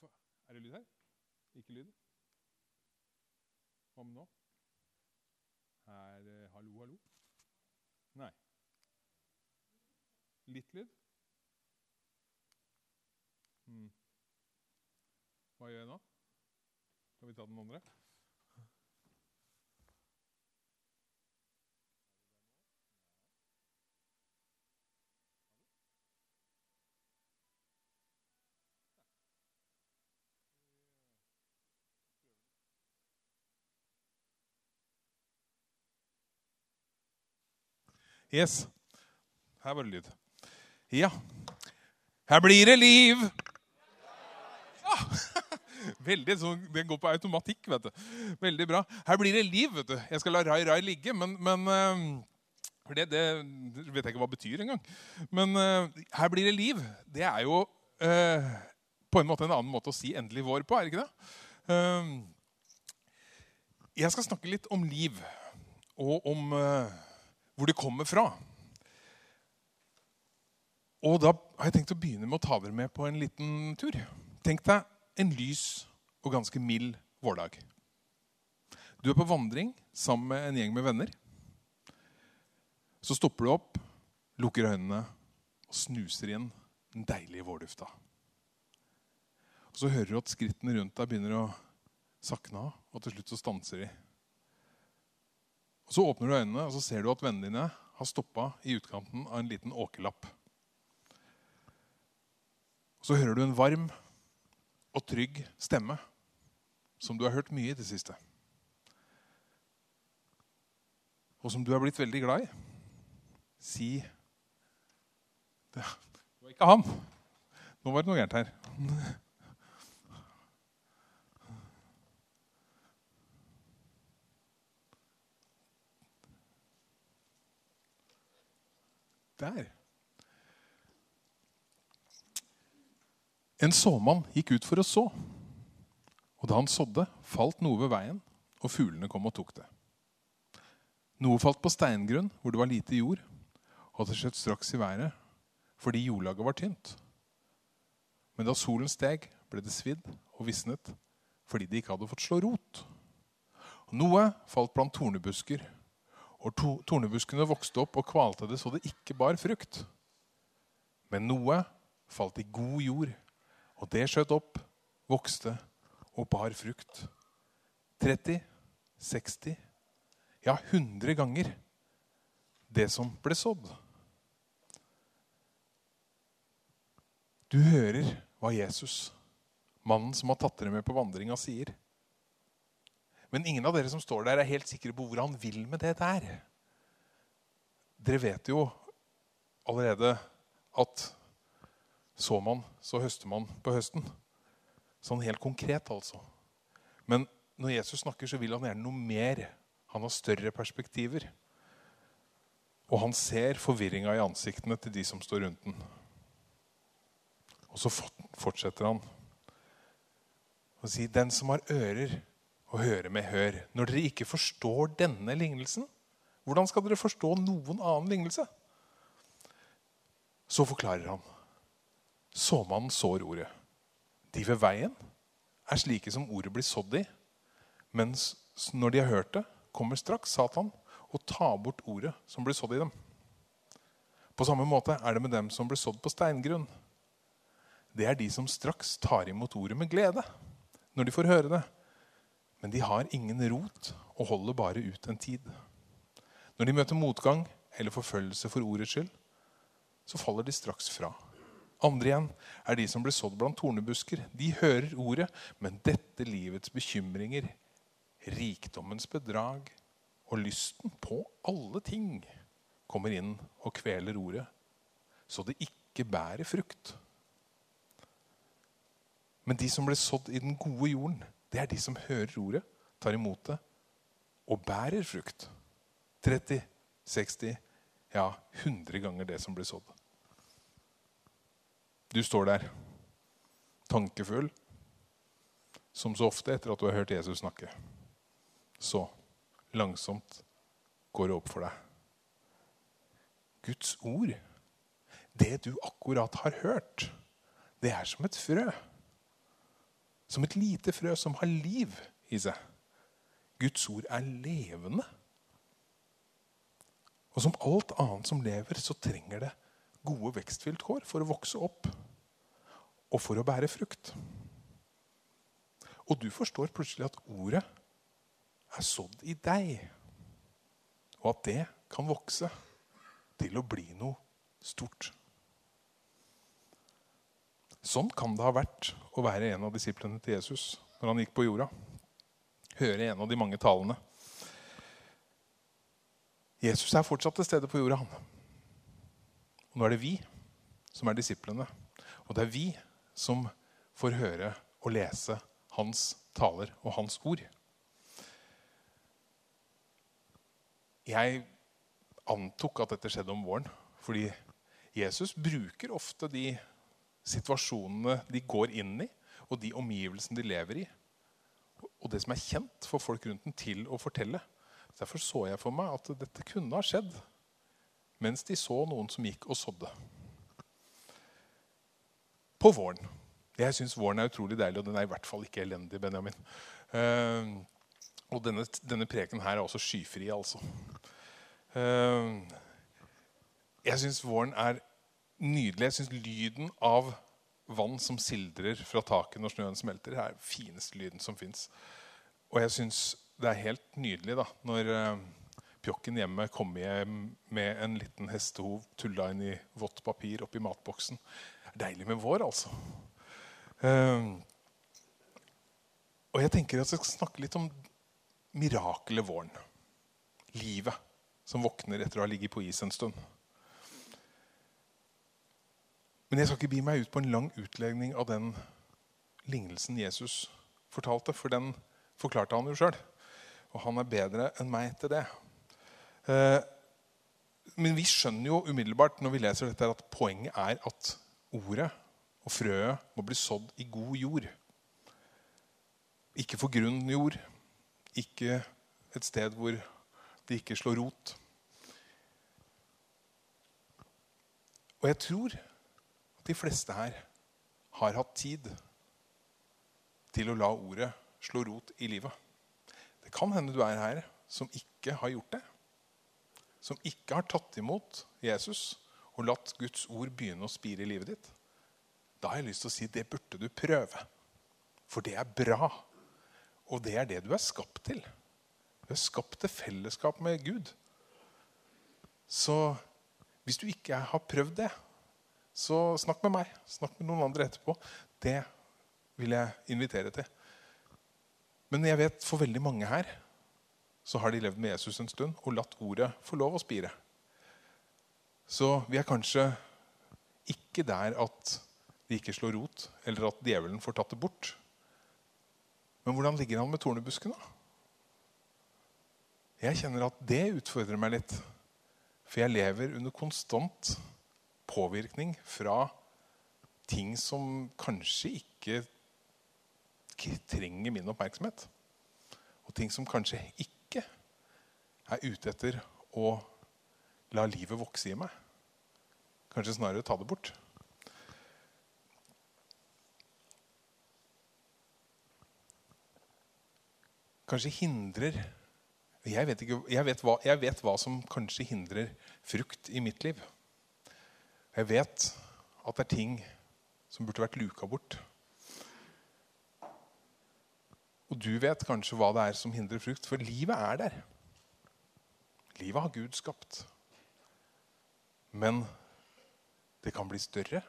får- Er det lyd her? Ikke lyd? Med nå? Er det hallo, hallo? Nei. Litt lyd? Hmm. Hva gjør jeg nå? Skal vi ta den andre? Yes. Her var det lyd. Ja. Her blir det liv! Ja. Veldig sånn, Den går på automatikk, vet du. Veldig bra. Her blir det liv, vet du. Jeg skal la Rai Rai ligge, men, men eh, for det, det vet jeg ikke hva det betyr engang. Men uh, her blir det liv. Det er jo uh, på en måte en annen måte å si 'endelig vår' på, er det ikke det? Uh, jeg skal snakke litt om liv, og om hvor det kommer fra. Og da har jeg tenkt å begynne med å ta dere med på en liten tur. Tenk deg en lys og ganske mild vårdag. Du er på vandring sammen med en gjeng med venner. Så stopper du opp, lukker øynene og snuser inn den deilige vårdufta. Og Så hører du at skrittene rundt deg begynner å sakne av, og til slutt så stanser de. Og Så åpner du øynene, og så ser du at vennene dine har stoppa i utkanten av en liten åkerlapp. Så hører du en varm og trygg stemme som du har hørt mye i det siste. Og som du er blitt veldig glad i. Si Det var ikke han. Nå var det noe gærent her. Der. En såmann gikk ut for å så. Og da han sådde, falt noe ved veien, og fuglene kom og tok det. Noe falt på steingrunn, hvor det var lite jord, og det skjøt straks i været, fordi jordlaget var tynt. Men da solen steg, ble det svidd og visnet, fordi det ikke hadde fått slå rot. Noe falt blant tornebusker, og to tornebuskene vokste opp og kvalte det så det ikke bar frukt. Men noe falt i god jord, og det skjøt opp, vokste og bar frukt. 30, 60, ja 100 ganger det som ble sådd. Du hører hva Jesus, mannen som har tatt dere med på vandringa, sier. Men ingen av dere som står der, er helt sikre på hvor han vil med det der. Dere vet jo allerede at så man, så høster man på høsten. Sånn helt konkret, altså. Men når Jesus snakker, så vil han gjerne noe mer. Han har større perspektiver. Og han ser forvirringa i ansiktene til de som står rundt den. Og så fortsetter han å si, 'Den som har ører å høre med, hør.' Når dere ikke forstår denne lignelsen, hvordan skal dere forstå noen annen lignelse? Så forklarer han. Såmannen sår ordet. De ved veien er slike som ordet blir sådd i. Mens når de har hørt det, kommer straks Satan og tar bort ordet som blir sådd i dem. På samme måte er det med dem som blir sådd på steingrunn. Det er de som straks tar imot ordet med glede når de får høre det. Men de har ingen rot og holder bare ut en tid. Når de møter motgang eller forfølgelse for ordets skyld, så faller de straks fra. Andre igjen er de som blir sådd blant tornebusker. De hører ordet, men dette livets bekymringer, rikdommens bedrag og lysten på alle ting kommer inn og kveler ordet, så det ikke bærer frukt. Men de som ble sådd i den gode jorden, det er de som hører ordet, tar imot det og bærer frukt. 30, 60, ja 100 ganger det som blir sådd. Du står der, tankefull, som så ofte etter at du har hørt Jesus snakke. Så langsomt går det opp for deg. Guds ord, det du akkurat har hørt, det er som et frø Som et lite frø som har liv i seg. Guds ord er levende. Og som alt annet som lever, så trenger det gode vekstvilkår for å vokse opp og for å bære frukt. Og du forstår plutselig at ordet er sådd i deg, og at det kan vokse til å bli noe stort. Sånn kan det ha vært å være en av disiplene til Jesus når han gikk på jorda. Høre en av de mange talene. Jesus er fortsatt til stede på jorda. Og nå er det vi som er disiplene. Og det er vi som får høre og lese hans taler og hans ord. Jeg antok at dette skjedde om våren, fordi Jesus bruker ofte de situasjonene de går inn i, og de omgivelsene de lever i, og det som er kjent for folk rundt den, til å fortelle. Derfor så jeg for meg at dette kunne ha skjedd mens de så noen som gikk og sådde. På våren. Jeg syns våren er utrolig deilig, og den er i hvert fall ikke elendig. Benjamin. Uh, og denne, denne preken her er også skyfri, altså. Uh, jeg syns våren er nydelig. Jeg syns lyden av vann som sildrer fra taket når snøen smelter, er den fineste lyden som fins. Og jeg syns det er helt nydelig da, når uh, pjokken hjemme kommer hjem med en liten hestehov tulla inn i vått papir oppi matboksen. Deilig med vår, altså. Um, og jeg tenker at jeg skal snakke litt om mirakelet våren. Livet som våkner etter å ha ligget på is en stund. Men jeg skal ikke bi meg ut på en lang utlegning av den lignelsen Jesus fortalte, for den forklarte han jo sjøl. Og han er bedre enn meg til det. Eh, men vi skjønner jo umiddelbart når vi leser dette, at poenget er at ordet og frøet må bli sådd i god jord. Ikke for grunn jord. Ikke et sted hvor det ikke slår rot. Og jeg tror de fleste her har hatt tid til å la ordet slå rot i livet. Det kan hende du er her som ikke har gjort det. Som ikke har tatt imot Jesus og latt Guds ord begynne å spire i livet ditt. Da har jeg lyst til å si det burde du prøve. For det er bra. Og det er det du er skapt til. Du er skapt til fellesskap med Gud. Så hvis du ikke har prøvd det, så snakk med meg. Snakk med noen andre etterpå. Det vil jeg invitere til. Men jeg vet for veldig mange her så har de levd med Jesus en stund og latt ordet få lov å spire. Så vi er kanskje ikke der at det ikke slår rot, eller at djevelen får tatt det bort. Men hvordan ligger han med tornebusken, da? Jeg kjenner at det utfordrer meg litt. For jeg lever under konstant påvirkning fra ting som kanskje ikke trenger min oppmerksomhet. Og ting som kanskje ikke er ute etter å la livet vokse i meg. Kanskje snarere ta det bort. Kanskje hindrer jeg vet, ikke, jeg, vet hva, jeg vet hva som kanskje hindrer frukt i mitt liv. Jeg vet at det er ting som burde vært luka bort. Og du vet kanskje hva det er som hindrer frukt, for livet er der. Livet har Gud skapt. Men det kan bli større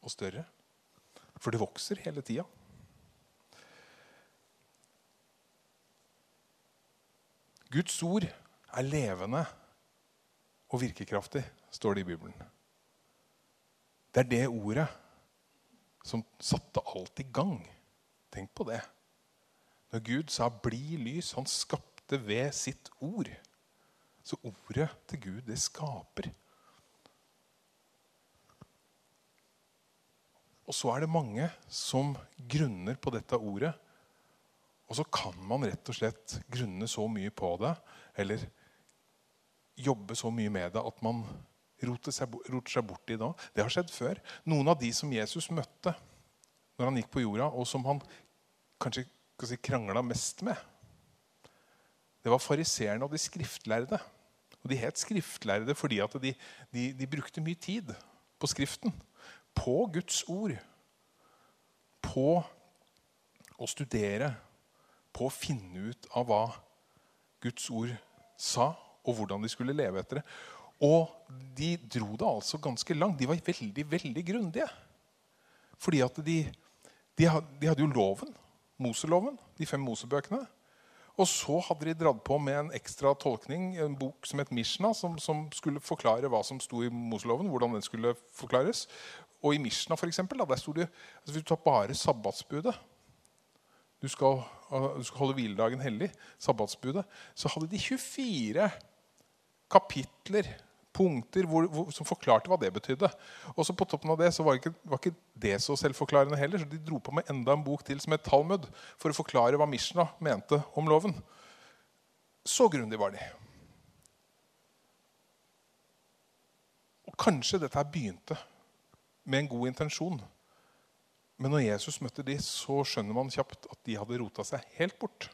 og større, for det vokser hele tida. Guds ord er levende og virkekraftig, står det i Bibelen. Det er det ordet som satte alt i gang. Tenk på det. Når Gud sa 'bli lys', han skapte ved sitt ord. Så ordet til Gud, det skaper. Og så er det mange som grunner på dette ordet. Og så kan man rett og slett grunne så mye på det, eller jobbe så mye med det at man roter seg, roter seg bort i det Det har skjedd før. Noen av de som Jesus møtte når han gikk på jorda, og som han kanskje si, krangla mest med, det var fariseerne og de skriftlærde. Og De het skriftlærde fordi at de, de, de brukte mye tid på Skriften. På Guds ord. På å studere. På å finne ut av hva Guds ord sa, og hvordan de skulle leve etter det. Og de dro det altså ganske langt. De var veldig, veldig grundige. Fordi at de, de, hadde jo loven. Moseloven. De fem Mosebøkene. Og så hadde de dratt på med en ekstra tolkning, en bok som het Mishna, som, som skulle forklare hva som sto i Moseloven. hvordan den skulle forklares. Og i Mishna for eksempel, der sto det altså Hvis du tar bare sabbatsbudet du skal, du skal holde hviledagen hellig, sabbatsbudet, så hadde de 24 kapitler punkter hvor, hvor, som forklarte hva det betydde. Og så på toppen av det så var ikke, var ikke, det så selvforklarende heller. Så de dro på med enda en bok til som het Talmud for å forklare hva Mishna mente om loven. Så grundig var de. Og Kanskje dette her begynte med en god intensjon. Men når Jesus møtte de, så skjønner man kjapt at de hadde rota seg helt bort.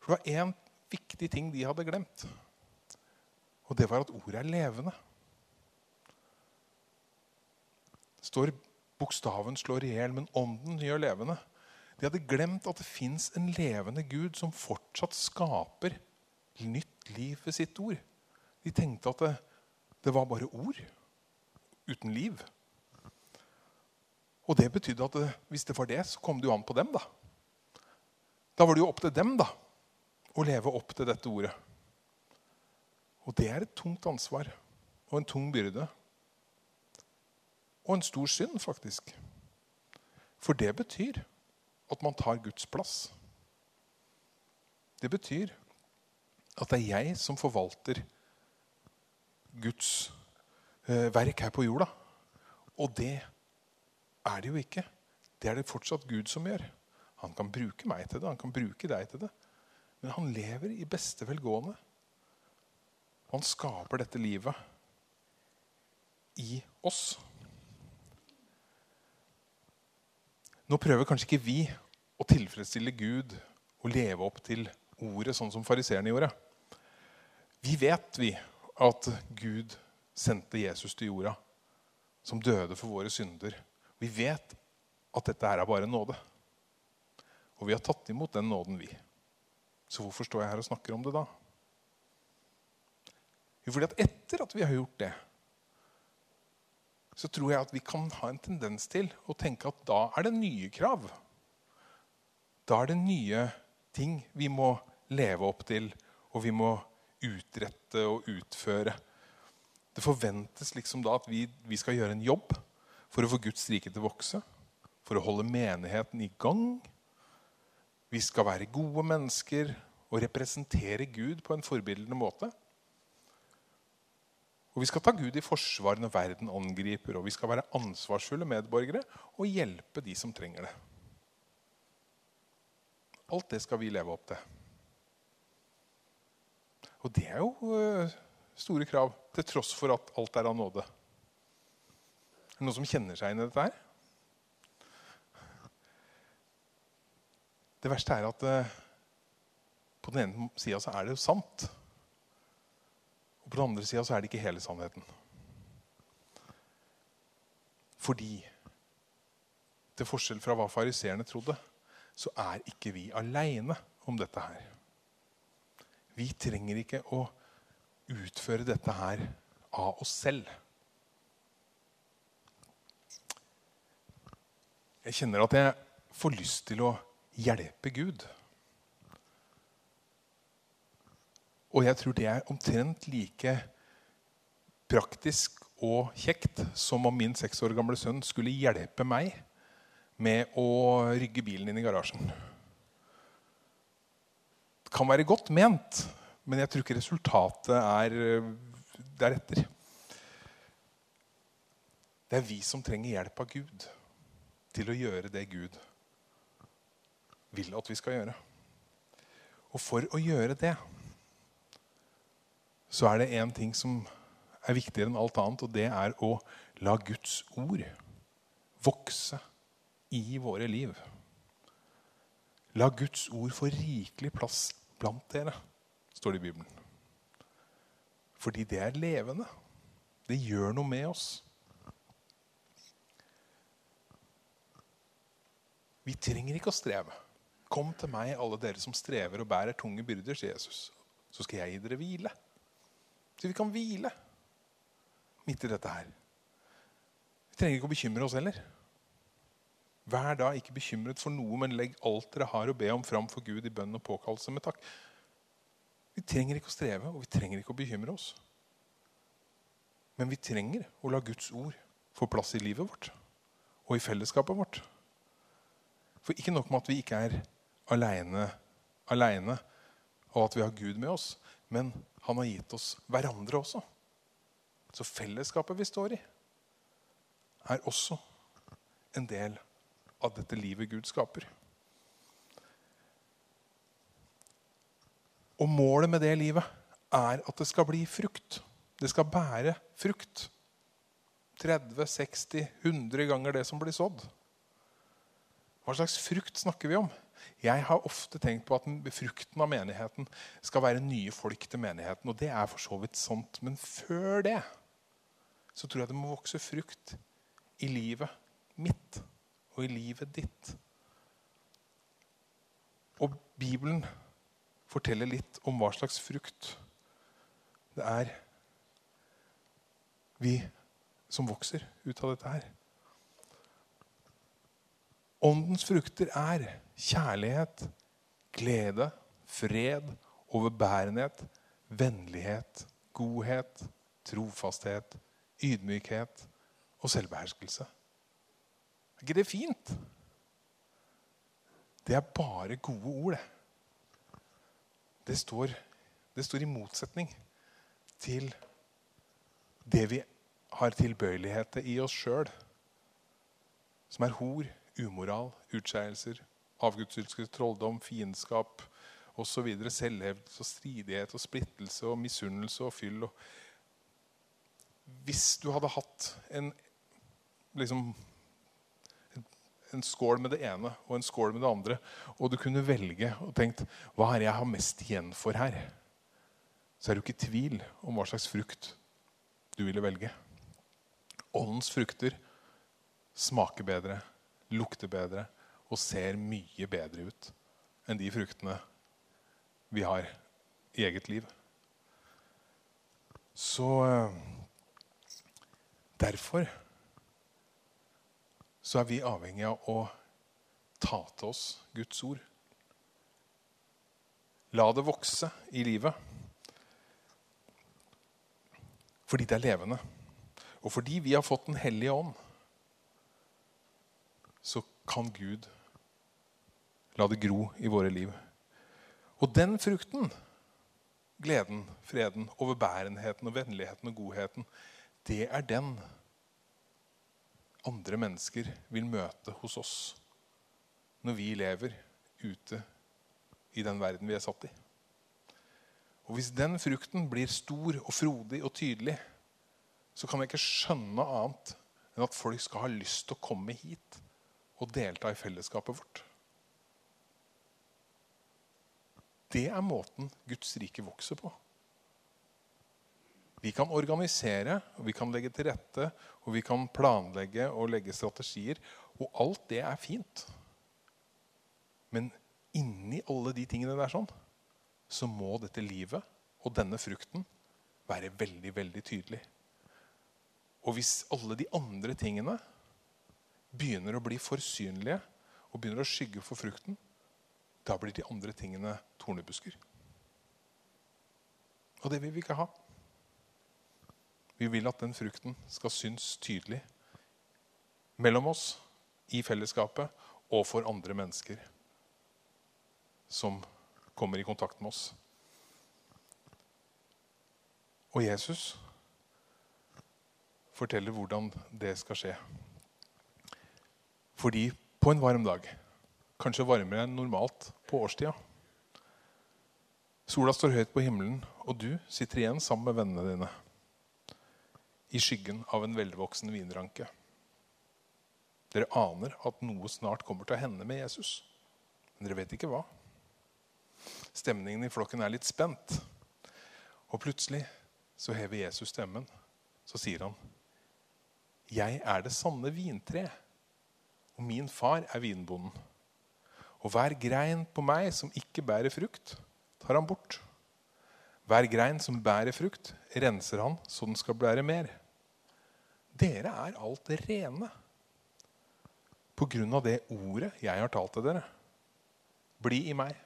For det var én viktig ting de hadde glemt. Og det var at ordet er levende. Det står bokstaven slår i hjel, men ånden gjør levende. De hadde glemt at det fins en levende Gud som fortsatt skaper nytt liv ved sitt ord. De tenkte at det, det var bare ord uten liv. Og det betydde at det, hvis det var det, så kom det jo an på dem. Da Da var det jo opp til dem da, å leve opp til dette ordet. Og det er et tungt ansvar og en tung byrde. Og en stor synd, faktisk. For det betyr at man tar Guds plass. Det betyr at det er jeg som forvalter Guds eh, verk her på jorda. Og det er det jo ikke. Det er det fortsatt Gud som gjør. Han kan bruke meg til det, han kan bruke deg til det. Men han lever i beste velgående. Han skaper dette livet i oss. Nå prøver kanskje ikke vi å tilfredsstille Gud og leve opp til ordet sånn som fariseerne gjorde. Vi vet vi at Gud sendte Jesus til jorda, som døde for våre synder. Vi vet at dette er bare nåde. Og vi har tatt imot den nåden, vi. Så hvorfor står jeg her og snakker om det da? Jo, fordi at etter at vi har gjort det, så tror jeg at vi kan ha en tendens til å tenke at da er det nye krav. Da er det nye ting vi må leve opp til, og vi må utrette og utføre. Det forventes liksom da at vi, vi skal gjøre en jobb for å få Guds rike til å vokse. For å holde menigheten i gang. Vi skal være gode mennesker og representere Gud på en forbildende måte. Og vi skal ta Gud i forsvar når verden angriper, og vi skal være ansvarsfulle medborgere og hjelpe de som trenger det. Alt det skal vi leve opp til. Og det er jo øh, store krav, til tross for at alt er av nåde. Er det noen som kjenner seg inn i dette her? Det verste er at øh, på den ene sida så er det jo sant. Og på den andre sida så er det ikke hele sannheten. Fordi til forskjell fra hva fariseerne trodde, så er ikke vi aleine om dette her. Vi trenger ikke å utføre dette her av oss selv. Jeg kjenner at jeg får lyst til å hjelpe Gud. Og jeg tror det er omtrent like praktisk og kjekt som om min seks år gamle sønn skulle hjelpe meg med å rygge bilen inn i garasjen. Det kan være godt ment, men jeg tror ikke resultatet er eh, deretter. Det er vi som trenger hjelp av Gud til å gjøre det Gud vil at vi skal gjøre. Og for å gjøre det så er det én ting som er viktigere enn alt annet, og det er å la Guds ord vokse i våre liv. La Guds ord få rikelig plass blant dere, står det i Bibelen. Fordi det er levende. Det gjør noe med oss. Vi trenger ikke å streve. Kom til meg, alle dere som strever og bærer tunge byrder, sier Jesus. Så skal jeg gi dere hvile. Så vi kan hvile midt i dette her. Vi trenger ikke å bekymre oss heller. Vær da ikke bekymret for noe, men legg alt dere har å be om, fram for Gud i bønn og påkallelse med takk. Vi trenger ikke å streve, og vi trenger ikke å bekymre oss. Men vi trenger å la Guds ord få plass i livet vårt og i fellesskapet vårt. For ikke nok med at vi ikke er aleine, og at vi har Gud med oss, men han har gitt oss hverandre også. Så fellesskapet vi står i, er også en del av dette livet Gud skaper. Og målet med det livet er at det skal bli frukt. Det skal bære frukt. 30, 60, 100 ganger det som blir sådd. Hva slags frukt snakker vi om? Jeg har ofte tenkt på at frukten av menigheten skal være nye folk til menigheten. Og det er for så vidt sant. Men før det så tror jeg det må vokse frukt i livet mitt og i livet ditt. Og Bibelen forteller litt om hva slags frukt det er vi som vokser ut av dette her. Åndens frukter er kjærlighet, glede, fred, overbærenhet, vennlighet, godhet, trofasthet, ydmykhet og selvbeherskelse. Er ikke det fint? Det er bare gode ord, det. Det står, det står i motsetning til det vi har tilbøyelighet til i oss sjøl, som er hor, umoral, utskeielser, avgudsdyrkelse, trolldom, fiendskap osv. Selvhevdelse og stridighet og splittelse og misunnelse og fyll. Hvis du hadde hatt en liksom en skål med det ene og en skål med det andre, og du kunne velge og tenkt hva er det jeg har mest igjen for her, så er du ikke i tvil om hva slags frukt du ville velge. Åndens frukter smaker bedre, lukter bedre og ser mye bedre ut enn de fruktene vi har i eget liv. Så eh, derfor så er vi avhengig av å ta til oss Guds ord. La det vokse i livet. Fordi det er levende. Og fordi vi har fått Den hellige ånd, så kan Gud la det gro i våre liv. Og den frukten, gleden, freden, overbærenheten og vennligheten og godheten, det er den andre mennesker vil møte hos oss når vi lever ute i den verden vi er satt i. Og Hvis den frukten blir stor og frodig og tydelig, så kan jeg ikke skjønne annet enn at folk skal ha lyst til å komme hit og delta i fellesskapet vårt. Det er måten Guds rike vokser på. Vi kan organisere, og vi kan legge til rette, og vi kan planlegge og legge strategier. Og alt det er fint. Men inni alle de tingene der sånn, så må dette livet og denne frukten være veldig, veldig tydelig. Og hvis alle de andre tingene begynner å bli for synlige og begynner å skygge for frukten, da blir de andre tingene tornebusker. Og det vil vi ikke ha. Vi vil at den frukten skal synes tydelig mellom oss, i fellesskapet og for andre mennesker som kommer i kontakt med oss. Og Jesus forteller hvordan det skal skje. Fordi på en varm dag, kanskje varmere enn normalt på årstida Sola står høyt på himmelen, og du sitter igjen sammen med vennene dine i skyggen av en velvoksen vinranke. Dere aner at noe snart kommer til å hende med Jesus. Men dere vet ikke hva. Stemningen i flokken er litt spent. Og plutselig så hever Jesus stemmen. Så sier han, 'Jeg er det sanne vintre, og min far er vinbonden.' 'Og hver grein på meg som ikke bærer frukt, tar han bort.' 'Hver grein som bærer frukt, renser han så den skal bære mer.' Dere er alt rene på grunn av det ordet jeg har talt til dere. Bli i meg,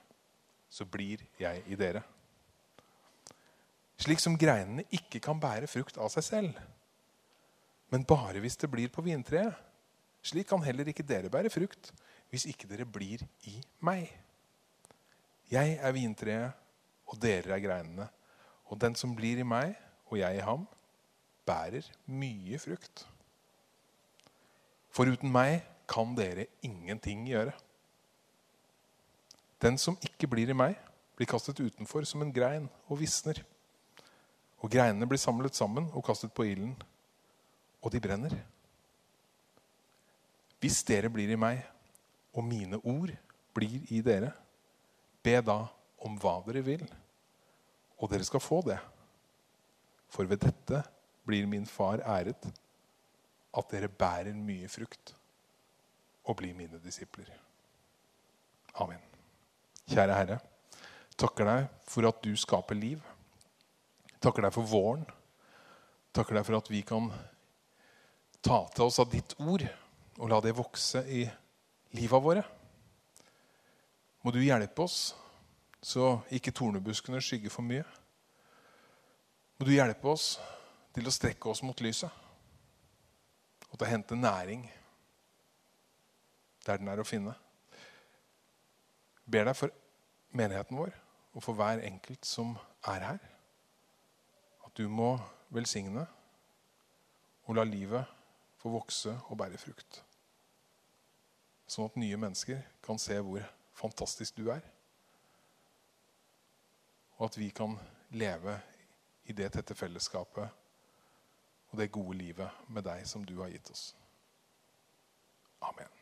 så blir jeg i dere. Slik som greinene ikke kan bære frukt av seg selv, men bare hvis det blir på vintreet. Slik kan heller ikke dere bære frukt hvis ikke dere blir i meg. Jeg er vintreet, og dere er greinene. Og den som blir i meg, og jeg i ham, bærer mye frukt. For uten meg kan dere ingenting gjøre. Den som ikke blir i meg, blir kastet utenfor som en grein og visner. Og greinene blir samlet sammen og kastet på ilden, og de brenner. Hvis dere blir i meg, og mine ord blir i dere, be da om hva dere vil, og dere skal få det. For ved dette blir min far æret, at dere bærer mye frukt og blir mine disipler. Amen. Kjære Herre, takker deg for at du skaper liv. Takker deg for våren. Takker deg for at vi kan ta til oss av ditt ord og la det vokse i livet våre. Må du hjelpe oss så ikke tornebuskene skygger for mye. Må du hjelpe oss til å strekke oss mot lyset og til å hente næring der den er å finne. Ber deg for menigheten vår og for hver enkelt som er her. At du må velsigne og la livet få vokse og bære frukt. Sånn at nye mennesker kan se hvor fantastisk du er. Og at vi kan leve i det tette fellesskapet og det gode livet med deg som du har gitt oss. Amen.